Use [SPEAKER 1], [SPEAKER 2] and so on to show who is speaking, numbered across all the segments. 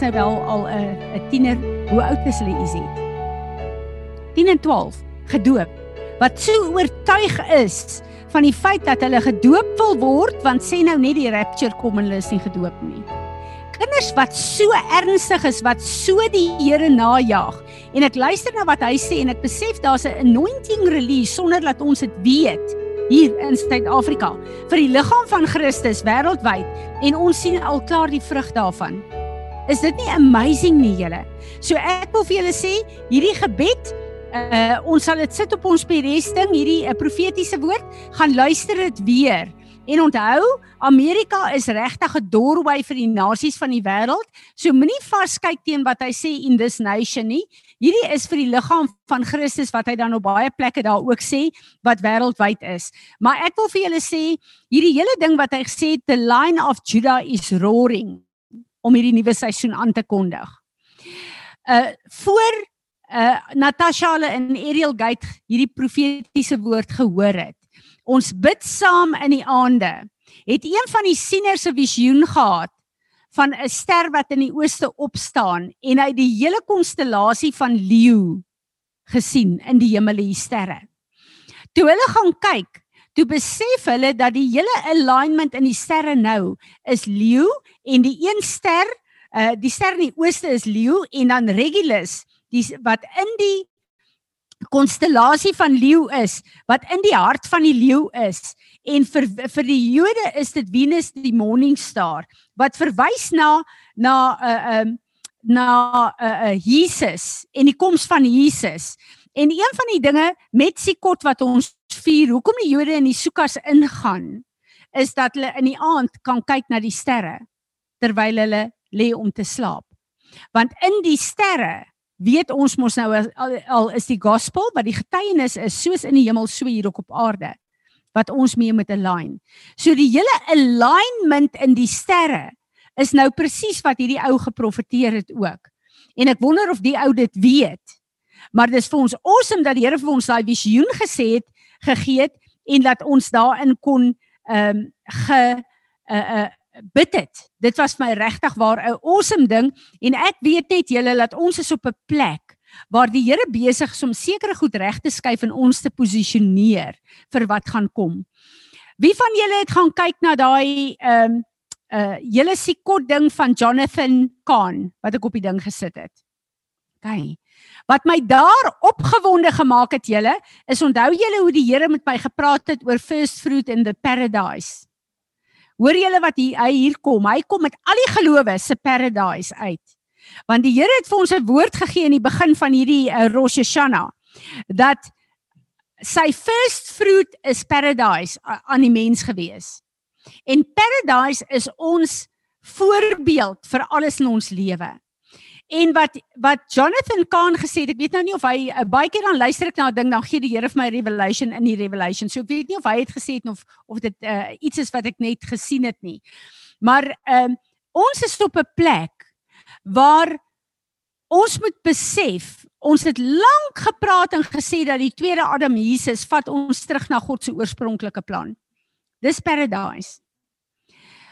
[SPEAKER 1] sy wel al 'n 'n tiener. Hoe oud is hulle Izzy? 10 en 12 gedoop. Wat so oortuig is van die feit dat hulle gedoop wil word want sê nou net die rapture kom en hulle is nie gedoop nie. Kinders wat so ernstig is wat so die Here najag en ek luister na wat hy sê en ek besef daar's 'n anointing release sonder dat ons dit weet hier in Suid-Afrika vir die liggaam van Christus wêreldwyd en ons sien al klaar die vrug daarvan. Is dit nie amazing nie julle? So ek wil vir julle sê, hierdie gebed Uh ons sal dit sit op ons pedesting hierdie 'n uh, profetiese woord gaan luister dit weer. En onthou, Amerika is regtig 'n doorway vir die nasies van die wêreld. So moenie vaskyk teen wat hy sê in this nation nie. Hierdie is vir die liggaam van Christus wat hy dan op baie plekke daar ook sê wat wêreldwyd is. Maar ek wil vir julle sê, hierdie hele ding wat hy gesê the line of Judah is roaring om hierdie nuwe seisoen aan te kondig. Uh voor uh Natasha hulle in Ariel Gate hierdie profetiese woord gehoor het. Ons bid saam in die aande. Het een van die sieners 'n visioen gehad van 'n ster wat in die ooste opstaan en hy die hele konstellasie van leeu gesien in die hemel die sterre. Toe hulle gaan kyk, toe besef hulle dat die hele alignment in die sterre nou is leeu en die een ster, uh die ster in die ooste is leeu en dan Regulus die wat in die konstellasie van leeu is, wat in die hart van die leeu is en vir vir die Jode is dit Venus die morning star wat verwys na na 'n uh, eh, um, na 'n uh, uh, Jesus en die koms van Jesus. En een van die dinge met Sikot wat ons vier, hoekom die Jode in die Sukkos ingaan, is dat hulle in die aand kan kyk na die sterre terwyl hulle lê om te slaap. Want in die sterre weet ons mos nou al, al is die gospel wat die getuienis is soos in die hemel so hier ook op aarde wat ons mee met 'n line. So die hele alignment in die sterre is nou presies wat hierdie ou geprofeteer het ook. En ek wonder of die ou dit weet. Maar dis vir ons awesome dat die Here vir ons daai visioen gesê het, gegee het en dat ons daarin kon ehm um, ge uh uh bid het. Dit was vir my regtig waar 'n awesome ding en ek weet net julle dat ons is op 'n plek waar die Here besig is om sekere goed reg te skuif en ons te posisioneer vir wat gaan kom. Wie van julle het gaan kyk na daai ehm uh julle sikot ding van Jonathan Kahn wat ek op die ding gesit het. OK. Wat my daar opgewonde gemaak het julle is onthou julle hoe die Here met my gepraat het oor first fruit in the paradise. Hoor julle wat hier, hy hier kom? Hy kom met al die gelowe se paradise uit. Want die Here het vir ons 'n woord gegee in die begin van hierdie uh, Rosh Hashanah dat sy first fruit is paradise aan die mens gewees. En paradise is ons voorbeeld vir alles in ons lewe. En wat wat Jonathan Kahn gesê het, ek weet nou nie of hy uh, baie keer dan luister ek na 'n ding dan gee die Here vir my revelation in die revelation. So ek weet nie of hy het gesê het of of dit uh, iets is wat ek net gesien het nie. Maar ehm um, ons is op 'n plek waar ons moet besef, ons het lank gepraat en gesê dat die tweede Adam Jesus vat ons terug na God se oorspronklike plan. Dis paradise.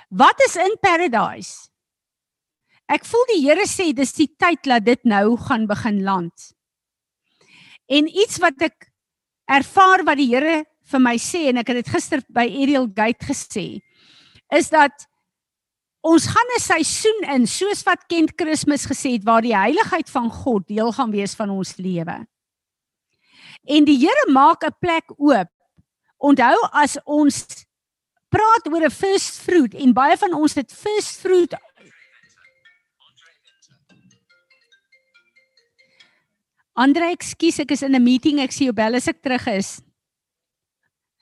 [SPEAKER 1] Wat is in paradise? Ek voel die Here sê dis die tyd dat dit nou gaan begin land. En iets wat ek ervaar wat die Here vir my sê en ek het dit gister by Ariel Gate gesê is dat ons gaan 'n seisoen in soos wat Kent Kersfees gesê het waar die heiligheid van God deel gaan wees van ons lewe. En die Here maak 'n plek oop. Onthou as ons praat oor 'n first fruit en baie van ons dit first fruit Andre, ekskuus, ek is in 'n meeting. Ek sien jou bel as ek terug is.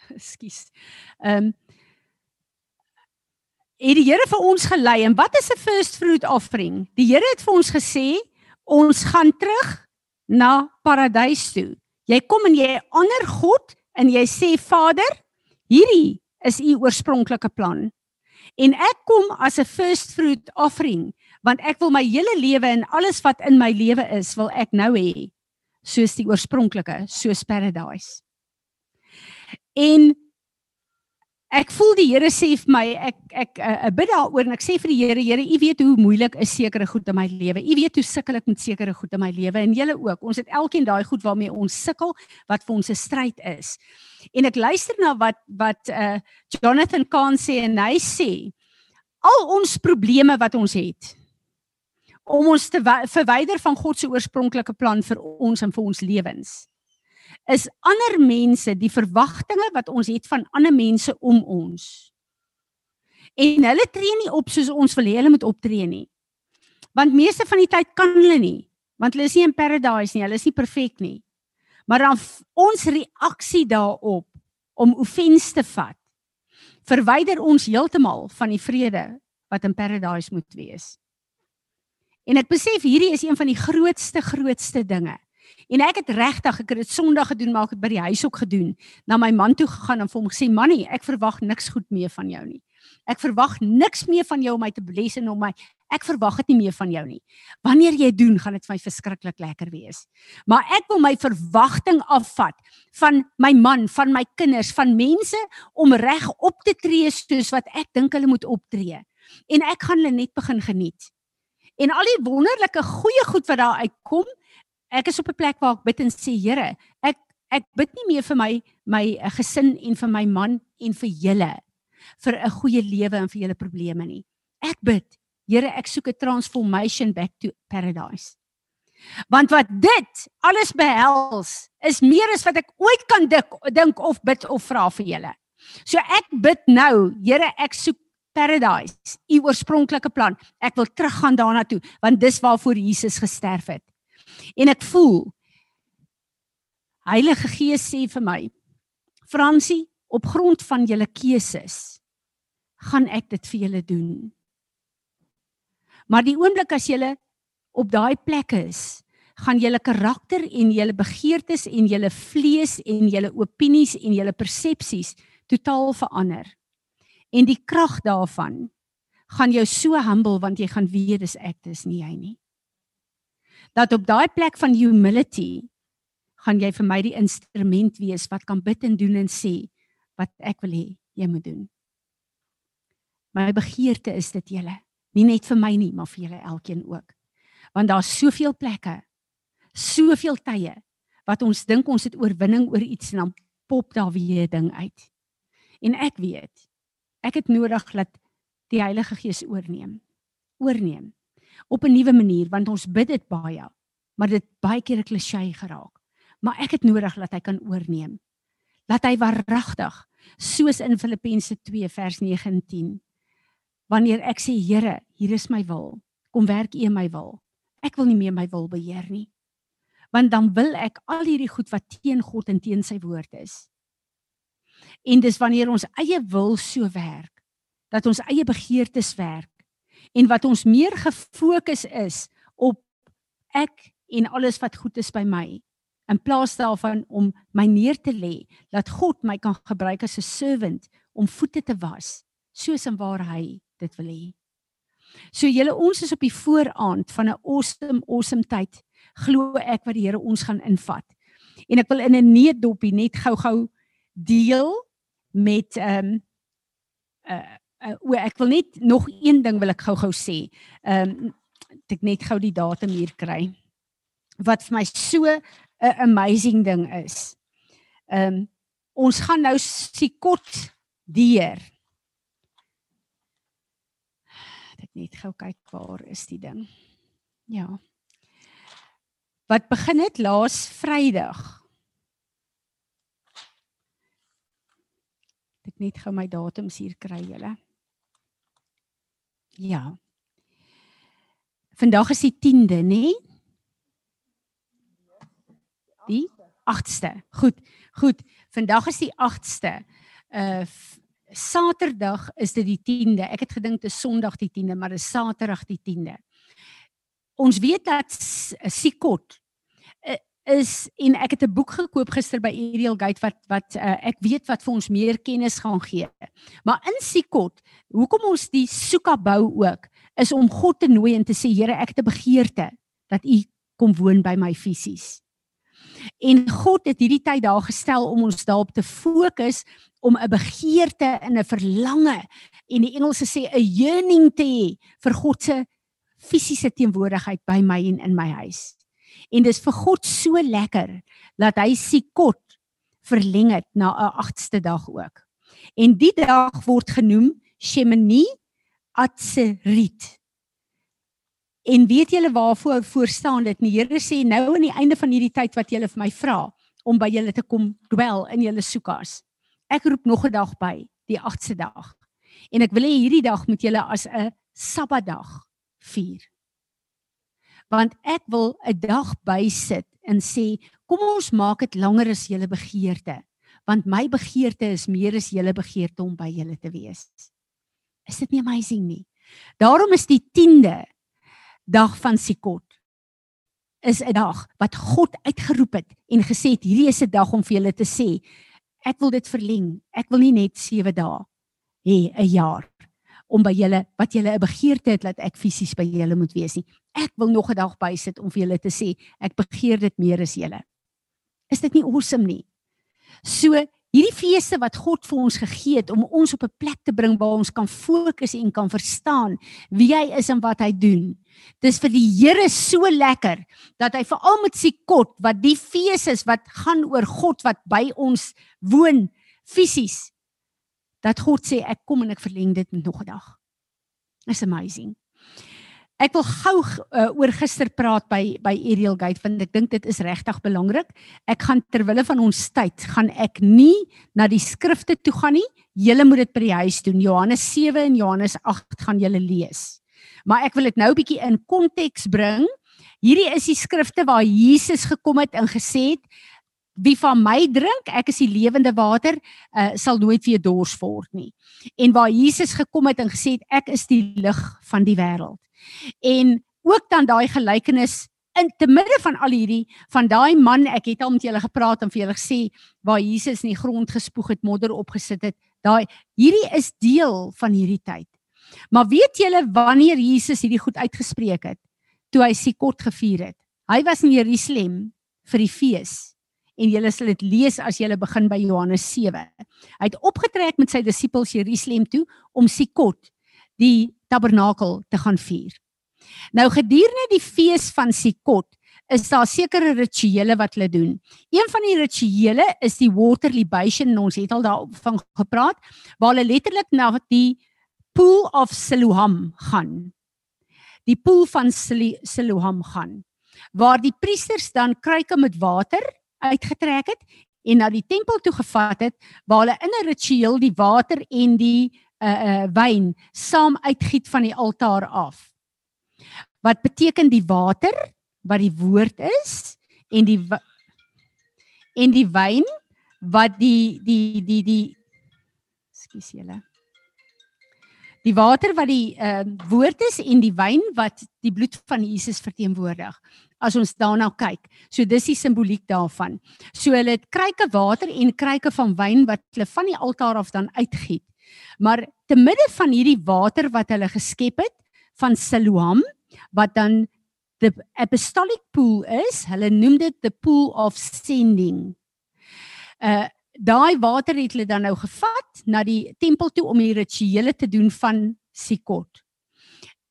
[SPEAKER 1] Ekskuus. Ehm um, het die Here vir ons gelei en wat is 'n first fruit offering? Die Here het vir ons gesê ons gaan terug na paradys toe. Jy kom en jy honor God en jy sê Vader, hierdie is u oorspronklike plan. En ek kom as 'n first fruit offering want ek wil my hele lewe en alles wat in my lewe is, wil ek nou hê soos die oorspronklike, soos paradise. En ek voel die Here sê vir my ek ek 'n uh, bid daaroor en ek sê vir die Here Here u weet hoe moeilik is sekere goed in my lewe. U weet hoe sukkel ek met sekere goed in my lewe en julle ook. Ons het elkeen daai goed waarmee ons sukkel wat vir ons 'n stryd is. En ek luister na wat wat uh Jonathan Kahn sê en hy sê al ons probleme wat ons het om ons te verwyder van God se oorspronklike plan vir ons en vir ons lewens is ander mense die verwagtinge wat ons het van ander mense om ons. En hulle tree nie op soos ons wil hê hulle moet optree nie. Want meeste van die tyd kan hulle nie, want hulle is nie in paradise nie, hulle is nie perfek nie. Maar dan ons reaksie daarop om offense te vat, verwyder ons heeltemal van die vrede wat in paradise moet wees. En ek besef hierdie is een van die grootste grootste dinge En ek het regtig ek het dit Sondag gedoen maar ek het by die huis ook gedoen. Na my man toe gegaan en vir hom gesê, "Mannie, ek verwag niks goed meer van jou nie. Ek verwag niks meer van jou om my te bless en om my ek verwag dit nie meer van jou nie. Wanneer jy doen, gaan dit vir my verskriklik lekker wees. Maar ek wil my verwagting afvat van my man, van my kinders, van mense om reg op te tree soos wat ek dink hulle moet optree. En ek gaan hulle net begin geniet. En al die wonderlike goeie goed wat daar uitkom, ek is op 'n plek waar ek bid en sê Here, ek ek bid nie meer vir my my eh, gesin en vir my man en vir julle vir 'n goeie lewe en vir julle probleme nie. Ek bid, Here, ek soek 'n transformation back to paradise. Want wat dit alles behels is meer as wat ek ooit kan dink dink of bid of vra vir julle. So ek bid nou, Here, ek soek paradise, u oorspronklike plan. Ek wil teruggaan daarna toe want dis waarvoor Jesus gesterf het. En ek voel Heilige Gees sê vir my Fransie, op grond van julle keuses gaan ek dit vir julle doen. Maar die oomblik as julle op daai plek is, gaan julle karakter en julle begeertes en julle vlees en julle opinies en julle persepsies totaal verander. En die krag daarvan gaan jou so humble want jy gaan weet dis ek dis nie jy nie dat op daai plek van humility gaan jy vir my die instrument wees wat kan bid en doen en sê wat ek wil hê jy moet doen. My begeerte is dit julle, nie net vir my nie, maar vir julle elkeen ook. Want daar's soveel plekke, soveel tye wat ons dink ons het oorwinning oor iets en dan pop daar weer 'n ding uit. En ek weet, ek het nodig dat die Heilige Gees oorneem. Oorneem op 'n nuwe manier want ons bid dit baie maar dit baie keer 'n klisjé geraak. Maar ek het nodig dat hy kan oorneem dat hy waaragtig soos in Filippense 2 vers 9 en 10 wanneer ek sê Here hier is my wil. Kom werk U my wil. Ek wil nie meer my wil beheer nie. Want dan wil ek al hierdie goed wat teen God en teen sy woord is en dis wanneer ons eie wil so werk dat ons eie begeertes werk en wat ons meer gefokus is op ek en alles wat goed is by my in plaas daarvan om my neer te lê dat God my kan gebruik as 'n servant om voete te was soos en waar hy dit wil hê. So julle ons is op die vooraand van 'n awesome awesome tyd glo ek wat die Here ons gaan invat. En ek wil in 'n neetdopie net gou-gou deel met ehm um, uh uh, ek wil net nog een ding wil ek gou-gou sê. Ehm um, ek net gou die datum hier kry. Wat vir my so 'n amazing ding is. Ehm um, ons gaan nou Sikot deur. Ek net gou kyk waar is die ding. Ja. Wat begin het laas Vrydag. Ek net gou my datums hier kry julle. Ja. Vandag is die 10de, nê? Die 8ste. Goed. Goed. Vandag is die 8ste. Uh Saterdag is dit die 10de. Ek het gedink dit is Sondag die 10de, maar dit is Saterdag die 10de. Ons weet dat Sikot is en ek het 'n boek gekoop gister by Ariel Gate wat wat uh, ek weet wat vir ons meer kennis gaan gee. Maar in Sikot, hoekom ons die Suka bou ook, is om God te nooi en te sê Here, ek het 'n begeerte dat U kom woon by my fisies. En God het hierdie tyd daar gestel om ons daarop te fokus om 'n begeerte en 'n verlange en die Engelse sê 'n yearning te hê vir God se fisiese teenwoordigheid by my en in my huis. En dis vir God so lekker dat hy Sikot verleng het na 'n 8ste dag ook. En die dag word genoem Shemini Atserit. En weet julle waarvoor voor staan dit? Die Here sê nou aan die einde van hierdie tyd wat julle vir my vra om by julle te kom dwel in julle soekas. Ek roep nog 'n dag by, die 8ste dag. En ek wil hê hierdie dag moet julle as 'n Sabbatdag vier. Want ek wil 'n dag bysit en sê, kom ons maak dit langer as julle begeerte, want my begeerte is meer as julle begeerte om by julle te wees. Is dit nie amazing nie? Daarom is die 10de dag van Sikot is 'n dag wat God uitgeroep het en gesê het hierdie is 'n dag om vir julle te sê ek wil dit verleng. Ek wil nie net 7 dae hê 'n jaar om by julle wat julle 'n begeerte het dat ek fisies by julle moet wees nie. Ek wil nog 'n dag bysit om vir julle te sê ek begeer dit meer as julle. Is dit nie awesome nie? So hierdie feeste wat God vir ons gegee het om ons op 'n plek te bring waar ons kan fokus en kan verstaan wie hy is en wat hy doen. Dis vir die Here so lekker dat hy veral met sy kot wat die fees is wat gaan oor God wat by ons woon fisies dat God sê ek kom en ek verleng dit nog 'n dag. It's amazing. Ek wil gou uh, oor gister praat by by Ariel Gate want ek dink dit is regtig belangrik. Ek gaan ter wille van ons tyd gaan ek nie na die skrifte toe gaan nie. Julle moet dit by die huis doen. Johannes 7 en Johannes 8 gaan julle lees. Maar ek wil dit nou bietjie in konteks bring. Hierdie is die skrifte waar Jesus gekom het en gesê het wie van my drink, ek is die lewende water, uh, sal nooit weer dors word nie. En waar Jesus gekom het en gesê het ek is die lig van die wêreld. En ook dan daai gelykenis in te midde van al hierdie van daai man, ek het al met julle gepraat en vir julle gesê waar Jesus in die grond gespoeg het, modder opgesit het. Daai hierdie is deel van hierdie tyd. Maar weet julle wanneer Jesus hierdie goed uitgespreek het? Toe hy Sikot gevier het. Hy was in Jerusalem vir die fees en julle sal dit lees as julle begin by Johannes 7. Hy het opgetrek met sy disippels Jerusalem toe om Sikot, die tabernakel te gaan vier. Nou gedurende die fees van Sikot is daar sekere rituele wat hulle doen. Een van die rituele is die water libation en ons het al daarvan gepraat waar hulle letterlik na die pool of Siloam gaan. Die pool van Siloam gaan waar die priesters dan kruike met water uitgetrek het en na die tempel toe gevat het waar hulle in 'n ritueel die water en die uh uh wyn saam uitgiet van die altaar af. Wat beteken die water wat die woord is en die en die wyn wat die die die die skus julle. Die water wat die uh woord is en die wyn wat die bloed van Jesus verteenwoordig as ons daarna kyk. So dis die simboliek daarvan. So hulle het kruike water en kruike van wyn wat hulle van die altaar af dan uitgiet. Maar te midde van hierdie water wat hulle geskep het van Siloam wat dan the apostolic pool is, hulle noem dit the pool of sending. Uh daai water het hulle dan nou gevat na die tempel toe om die rituele te doen van Sikot.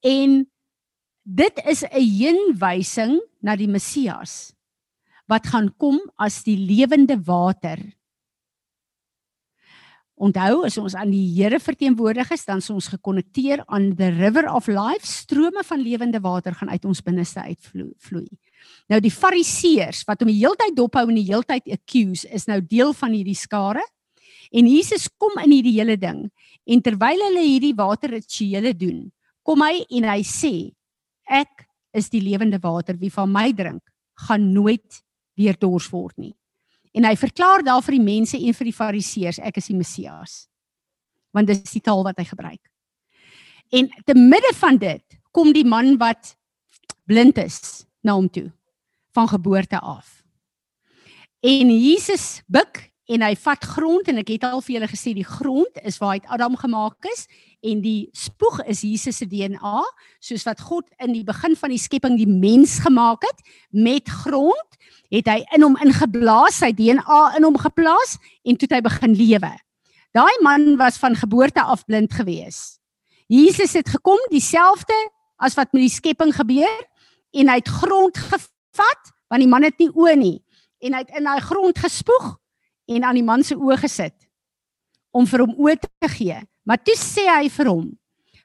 [SPEAKER 1] En dit is 'n heenwysing na die Messias wat gaan kom as die lewende water. Onthou as ons aan die Here verteenwoordig is, dan is ons gekonnekteer aan the river of life, strome van lewende water gaan uit ons binneste uitvloei. Nou die fariseërs wat hom die heeltyd dophou en die heeltyd accuse, is nou deel van hierdie skare. En Jesus kom in hierdie hele ding en terwyl hulle hierdie waterrituele doen, kom hy en hy sê ek is die lewende water wie van my drink gaan nooit weer dors word nie. En hy verklaar daar vir die mense en vir die fariseërs ek is die Messias. Want dis die taal wat hy gebruik. En te midde van dit kom die man wat blind is na hom toe van geboorte af. En Jesus buig en hy vat grond en ek het al vir julle gesê die grond is waar hy Adam gemaak is en die spoeg is Jesus se DNA, soos wat God in die begin van die skepping die mens gemaak het met grond, het hy in hom ingeblaas, sy DNA in hom geplaas en toe het hy begin lewe. Daai man was van geboorte af blind gewees. Jesus het gekom dieselfde as wat met die skepping gebeur en hy het grond gevat want die man het nie oë nie en hy het in daai grond gespoeg en aan die man se oë gesit om vir hom oë te gee. Maar toe sê hy vir hom: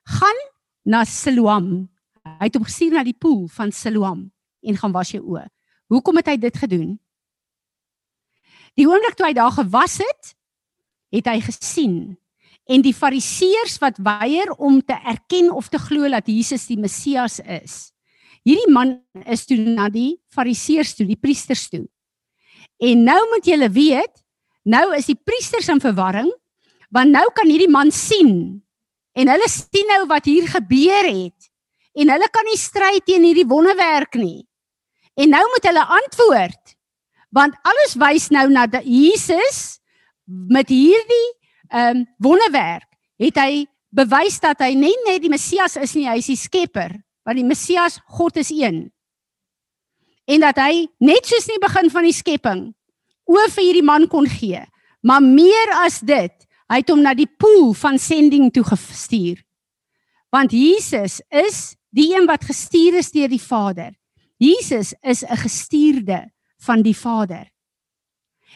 [SPEAKER 1] "Gaan na Siloam." Hy het hom gestuur na die poel van Siloam en gaan was jou oë. Hoekom het hy dit gedoen? Die oomblik toe hy daar gewas het, het hy gesien en die fariseërs wat weier om te erken of te glo dat Jesus die Messias is. Hierdie man is toe na die fariseërs toe, die priesters toe. En nou moet julle weet, nou is die priesters in verwarring want nou kan hierdie man sien. En hulle sien nou wat hier gebeur het. En hulle kan nie stry teen hierdie wonderwerk nie. En nou moet hulle antwoord. Want alles wys nou na Jesus met hierdie ehm um, wonderwerk het hy bewys dat hy nie net die Messias is nie, hy is die skepper, want die Messias God is een. En dat hy net soos in die begin van die skepping oor vir hierdie man kon gee, maar meer as dit, Hy het hom na die pool van sending toe gestuur. Want Jesus is die een wat gestuur is deur die Vader. Jesus is 'n gestuurde van die Vader.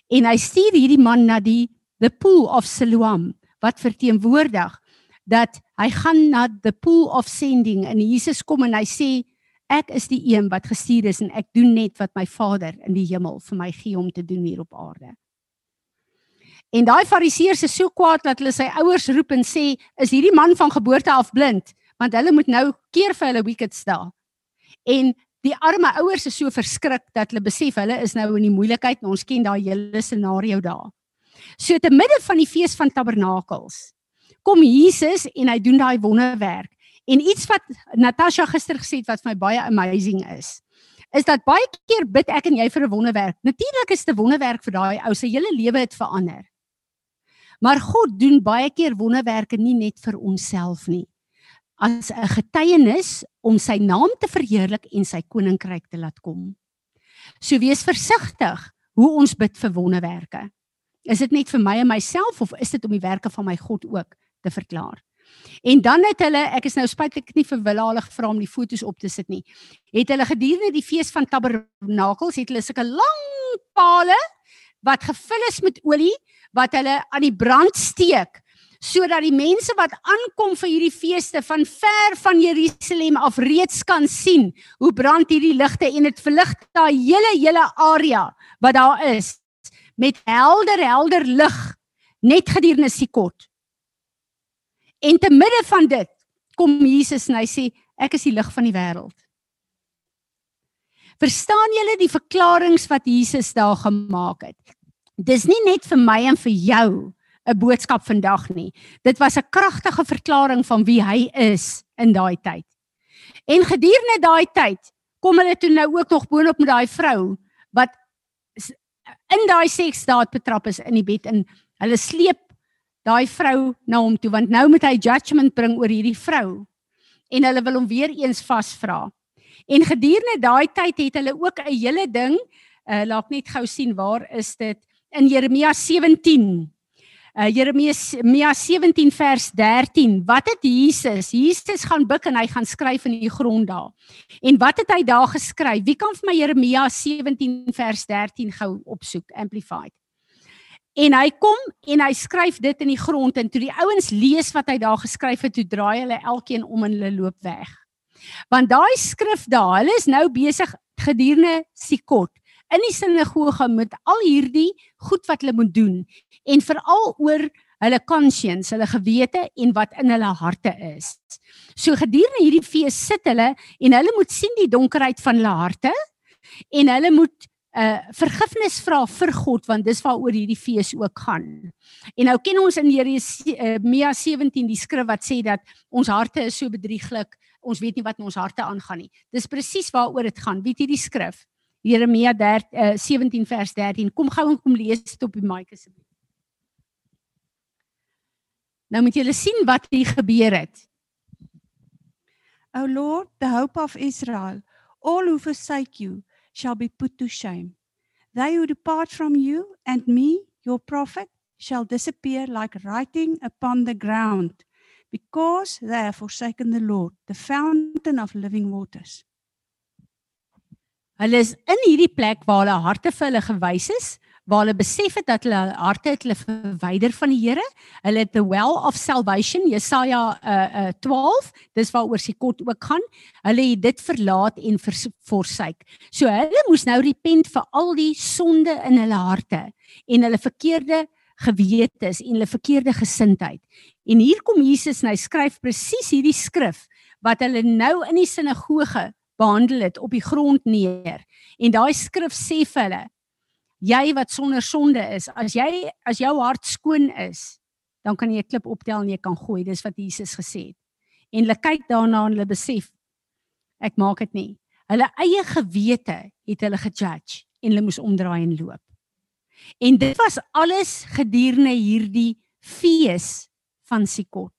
[SPEAKER 1] En hy stuur hierdie man na die the pool of Siloam wat verteenwoordig dat hy gaan na the pool of sending en Jesus kom en hy sê ek is die een wat gestuur is en ek doen net wat my Vader in die hemel vir my gee om te doen hier op aarde. En daai fariseërs is so kwaad dat hulle sy ouers roep en sê, "Is hierdie man van geboorte af blind?" Want hulle moet nou keer vir hulle wicked staan. En die arme ouers is so verskrik dat hulle besef hulle is nou in die moeilikheid en ons ken daai hele scenario daar. So te midde van die fees van tabernakels kom Jesus en hy doen daai wonderwerk. En iets wat Natasha gister gesê het wat vir my baie amazing is, is dat baie keer bid ek en jy vir 'n wonderwerk. Natuurlik is dit 'n wonderwerk vir daai ou se hele lewe het verander. Maar God doen baie keer wonderwerke nie net vir onsself nie. As 'n getuienis om sy naam te verheerlik en sy koninkryk te laat kom. So wees versigtig hoe ons bid vir wonderwerke. Is dit net vir my en myself of is dit om die werke van my God ook te verklaar? En dan het hulle, ek is nou spytlik nie vir hulle gevra om die fotos op te sit nie. Het hulle gedurende die fees van Tabernakels het hulle sulke lang pale wat gevul is met olie wat hulle aan die brand steek sodat die mense wat aankom vir hierdie feeste van ver van Jerusalem af reeds kan sien hoe brand hierdie ligte en dit verlig daai hele hele area wat daar is met helder helder lig net gedurende Sikot. En te midde van dit kom Jesus en hy sê ek is die lig van die wêreld. Verstaan julle die verklaringe wat Jesus daar gemaak het? Dis nie net vir my en vir jou 'n boodskap vandag nie. Dit was 'n kragtige verklaring van wie hy is in daai tyd. En gedurende daai tyd kom hulle toe nou ook nog boonop met daai vrou wat in daai seksdaad betrap is in die bed en hulle sleep daai vrou na hom toe want nou moet hy judgement bring oor hierdie vrou en hulle wil hom weer eens vasvra. En gedurende daai tyd het hulle ook 'n hele ding, uh, laat net gou sien waar is dit? In Jeremia 17. Uh, Jeremia 17 vers 13. Wat het Jesus? Jesus gaan buig en hy gaan skryf in die grond daar. En wat het hy daar geskryf? Wie kan vir my Jeremia 17 vers 13 gou opsoek? Amplified. En hy kom en hy skryf dit in die grond en toe die ouens lees wat hy daar geskryf het, toe draai hulle elkeen om en hulle loop weg. Want daai skrif daar, hulle is nou besig gedurende Sikot in die sinagoge met al hierdie goed wat hulle moet doen en veral oor hulle conscience, hulle gewete en wat in hulle harte is. So gedurende hierdie fees sit hulle en hulle moet sien die donkerheid van hulle harte en hulle moet uh vergifnis vra vir God want dis waaroor hierdie fees ook gaan. En nou ken ons in Jeremia 17 die skrif wat sê dat ons harte is so bedrieglik, ons weet nie wat in ons harte aangaan nie. Dis presies waaroor dit gaan. Weet jy die skrif? Jeremia 13 uh, 17 vers 13. Kom gou en kom lees dit op die mic asseblief. Nou moet julle sien wat hier gebeur het.
[SPEAKER 2] O Lord, the hope of Israel, all who forsake you shall be put to shame. They who depart from you and me, your prophet, shall disappear like writing upon the ground, because they have forsaken the Lord, the fountain of living waters.
[SPEAKER 1] Hulle is in hierdie plek waar hulle harte vir hulle gewys is, waar hulle besef het dat hulle harte het hulle verwyder van die Here. Hulle het the well of salvation, Jesaja uh, uh 12, dis waaroor se kort ook gaan. Hulle het dit verlaat en forsake. So hulle moes nou repent vir al die sonde in hulle harte en hulle verkeerde gewetes en hulle verkeerde gesindheid. En hier kom Jesus en hy skryf presies hierdie skrif wat hulle nou in die sinagoge behandel het op die grond neer. En daai skrif sê vir hulle: Jy wat sonder sonde is, as jy as jou hart skoon is, dan kan jy 'n klip optel en jy kan gooi. Dis wat Jesus gesê het. En hulle kyk daarna en hulle besef ek maak dit nie. Hulle eie gewete het hulle gejudge en hulle moes omdraai en loop. En dit was alles gedurende hierdie fees van Sikot.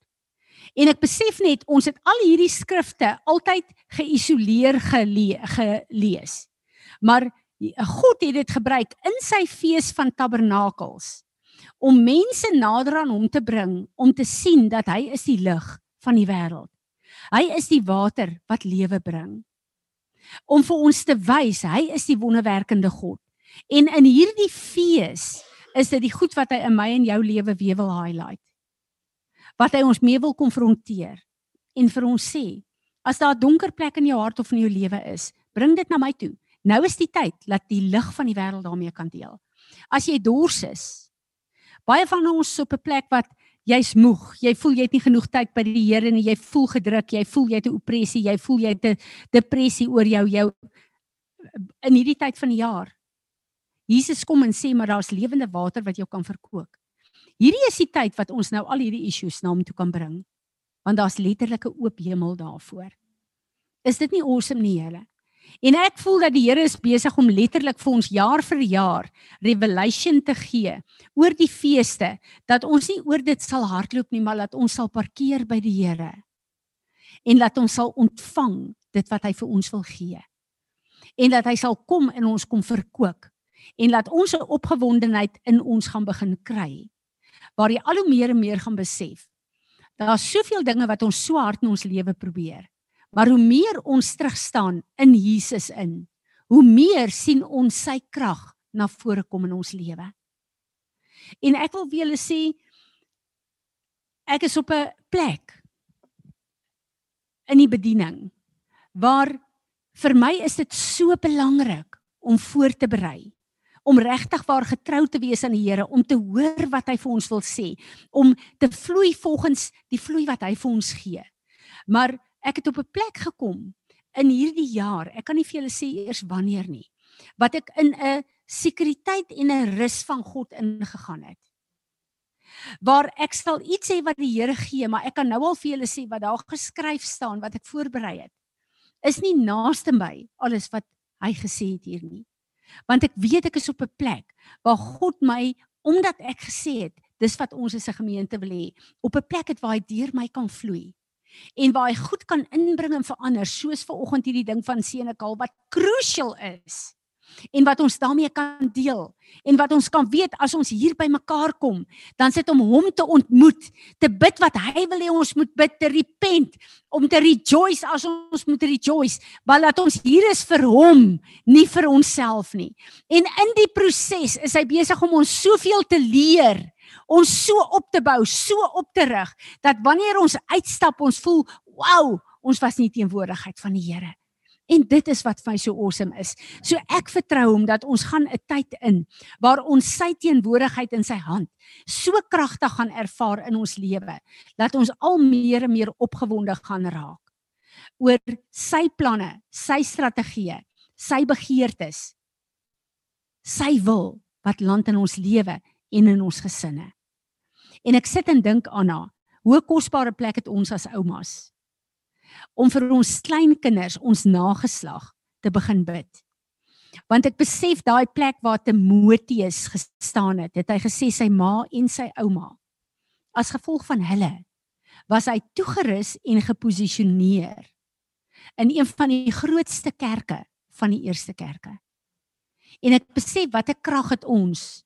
[SPEAKER 1] En ek besef net ons het al hierdie skrifte altyd geïsoleer gele gelees. Maar God het dit gebruik in sy fees van tabernakels om mense nader aan hom te bring om te sien dat hy is die lig van die wêreld. Hy is die water wat lewe bring. Om vir ons te wys hy is die wonderwerkende God. En in hierdie fees is dit die goed wat hy in my en jou lewe weer wil highlight wat hy ons mee wil konfronteer en vir ons sê as daar 'n donker plek in jou hart of in jou lewe is, bring dit na my toe. Nou is die tyd dat die lig van die wêreld daarmee kan deel. As jy dors is, baie van ons op 'n plek wat jy's moeg, jy voel jy het nie genoeg tyd by die Here nie, jy voel gedruk, jy voel jy het 'n opressie, jy voel jy het 'n depressie oor jou jou in hierdie tyd van die jaar. Jesus kom en sê maar daar's lewende water wat jou kan verkoop. Hierdie is die tyd wat ons nou al hierdie issues na hom toe kan bring. Want daar's letterlike oop hemel daarvoor. Is dit nie awesome nie, julle? En ek voel dat die Here is besig om letterlik vir ons jaar vir jaar revelation te gee oor die feeste dat ons nie oor dit sal hardloop nie, maar dat ons sal parkeer by die Here. En dat ons sal ontvang dit wat hy vir ons wil gee. En dat hy sal kom en ons kom verkoop en laat ons 'n opgewondenheid in ons gaan begin kry waar jy al hoe meer en meer gaan besef. Daar's soveel dinge wat ons so hard in ons lewe probeer. Maar hoe meer ons terug staan in Jesus in, hoe meer sien ons sy krag na vore kom in ons lewe. En ek wil vir julle sê ek is op 'n plek in die bediening waar vir my is dit so belangrik om voor te berei om regtig waar getrou te wees aan die Here, om te hoor wat hy vir ons wil sê, om te vloei volgens die vloei wat hy vir ons gee. Maar ek het op 'n plek gekom in hierdie jaar. Ek kan nie vir julle sê eers wanneer nie. Wat ek in 'n sekuriteit en 'n rus van God ingegaan het. Waar ek sal iets sê wat die Here gee, maar ek kan nou al vir julle sê wat daar geskryf staan wat ek voorberei het. Is nie naaste my alles wat hy gesê het hier nie want ek weet ek is op 'n plek waar God my omdat ek gesê het dis wat ons as 'n gemeente wil hê op 'n plek het waar hy deur my kan vloei en waar hy goed kan inbring en verander soos ver oggend hierdie ding van Senekal wat crucial is en wat ons daarmee kan deel en wat ons kan weet as ons hier by mekaar kom dan sit om hom te ontmoet te bid wat hy wil hê ons moet bid te repent om te rejoice as ons moet rejoice want dat ons hier is vir hom nie vir onsself nie. En in die proses is hy besig om ons soveel te leer ons so op te bou so op te rig dat wanneer ons uitstap ons voel wow ons was nie teenwoordigheid van die Here En dit is wat vir my so awesome is. So ek vertrou hom dat ons gaan 'n tyd in waar ons sy teenwoordigheid in sy hand so kragtig gaan ervaar in ons lewe dat ons al meer en meer opgewonde gaan raak oor sy planne, sy strategieë, sy begeertes, sy wil wat land in ons lewe en in ons gesinne. En ek sit en dink aan haar, hoe kosbare plek het ons as oumas om vir ons kleinkinders, ons nageslag te begin bid. Want ek besef daai plek waar Timoteus gestaan het, het hy gesê sy ma en sy ouma as gevolg van hulle was hy toegerus en geposisioneer in een van die grootste kerke van die eerste kerke. En ek besef wat 'n krag het ons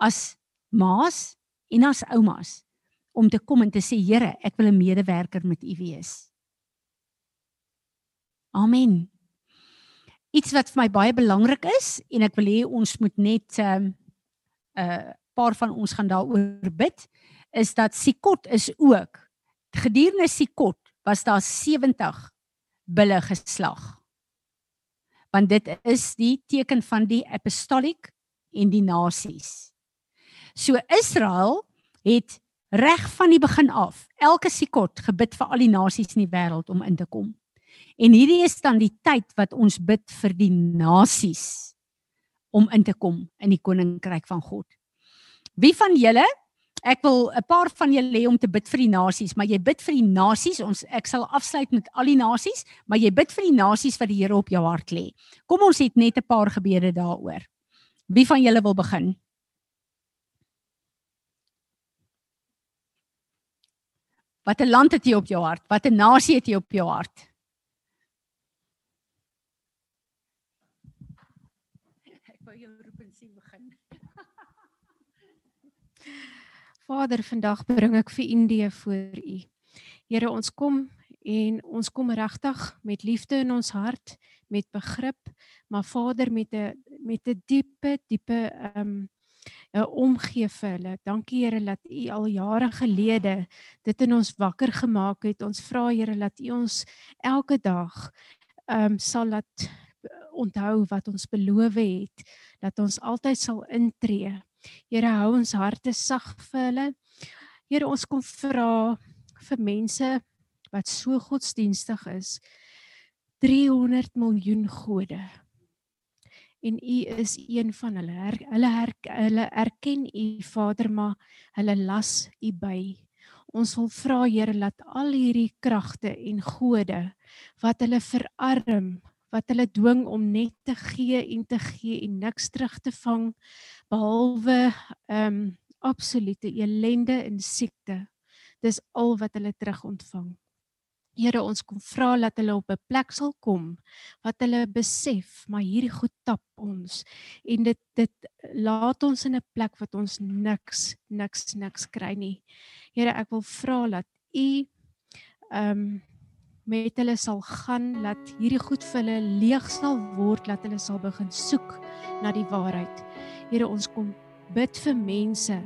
[SPEAKER 1] as maas en as oumas om te kom en te sê Here, ek wil 'n medewerker met U wees. Amen. Iets wat vir my baie belangrik is en ek wil hê ons moet net 'n um, uh, paar van ons gaan daaroor bid is dat Sikot is ook gedurende Sikot was daar 70 bulle geslag. Want dit is die teken van die apostoliek en die nasies. So Israel het reg van die begin af elke Sikot gebid vir al die nasies in die wêreld om in te kom. En hierdie is dan die tyd wat ons bid vir die nasies om in te kom in die koninkryk van God. Wie van julle ek wil 'n paar van julle hê om te bid vir die nasies, maar jy bid vir die nasies. Ons ek sal afsluit met al die nasies, maar jy bid vir die nasies wat die Here op jou hart lê. Kom ons het net 'n paar gebede daaroor. Wie van julle wil begin? Wat 'n land het jy op jou hart? Wat 'n nasie het jy op jou hart?
[SPEAKER 3] Vader, vandag bring ek vir Indië voor U. Here, ons kom en ons kom regtig met liefde in ons hart, met begrip, maar Vader met 'n met 'n diepe diepe ehm um, 'n omgee vir hulle. Dankie Here dat U al jare gelede dit in ons wakker gemaak het. Ons vra Here dat U ons elke dag ehm um, sal laat onthou wat ons beloof het, dat ons altyd sal intree Here hou ons harte sag vir hulle. Here ons kom vra vir mense wat so godsdienstig is. 300 miljoen gode. En u is een van hulle. Her, hulle her, hulle erken u Vader, maar hulle las u by. Ons wil vra Here dat al hierdie kragte en gode wat hulle verarm, wat hulle dwing om net te gee en te gee en niks terug te vang behalwe ehm um, absolute elende en siekte. Dis al wat hulle terug ontvang. Here, ons kom vra dat hulle op 'n plek sal kom wat hulle besef, maar hierdie goed tap ons en dit dit laat ons in 'n plek wat ons niks niks niks kry nie. Here, ek wil vra dat u ehm um, met hulle sal gaan dat hierdie goed vir hulle leeg sal word dat hulle sal begin soek na die waarheid. Here ons kom bid vir mense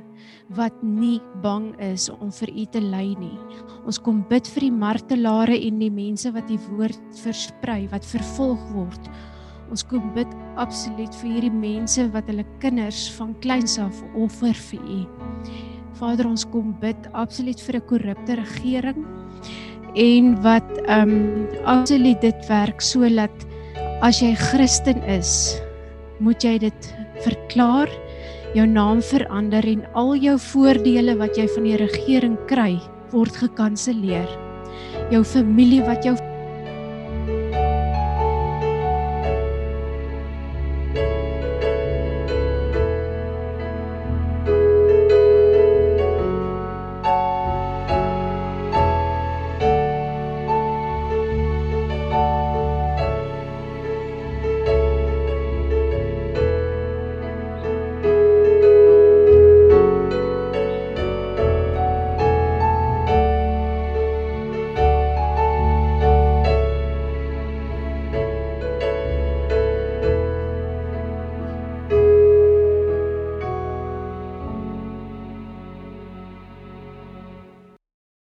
[SPEAKER 3] wat nie bang is om vir u te lei nie. Ons kom bid vir die martelare en die mense wat die woord versprei wat vervolg word. Ons kom bid absoluut vir hierdie mense wat hulle kinders van kleins af offer vir u. Vader ons kom bid absoluut vir 'n korrupte regering en wat ehm um, absoluut dit werk sodat as jy Christen is, moet jy dit verklaar, jou naam verander en al jou voordele wat jy van die regering kry, word gekanselleer. Jou familie wat jou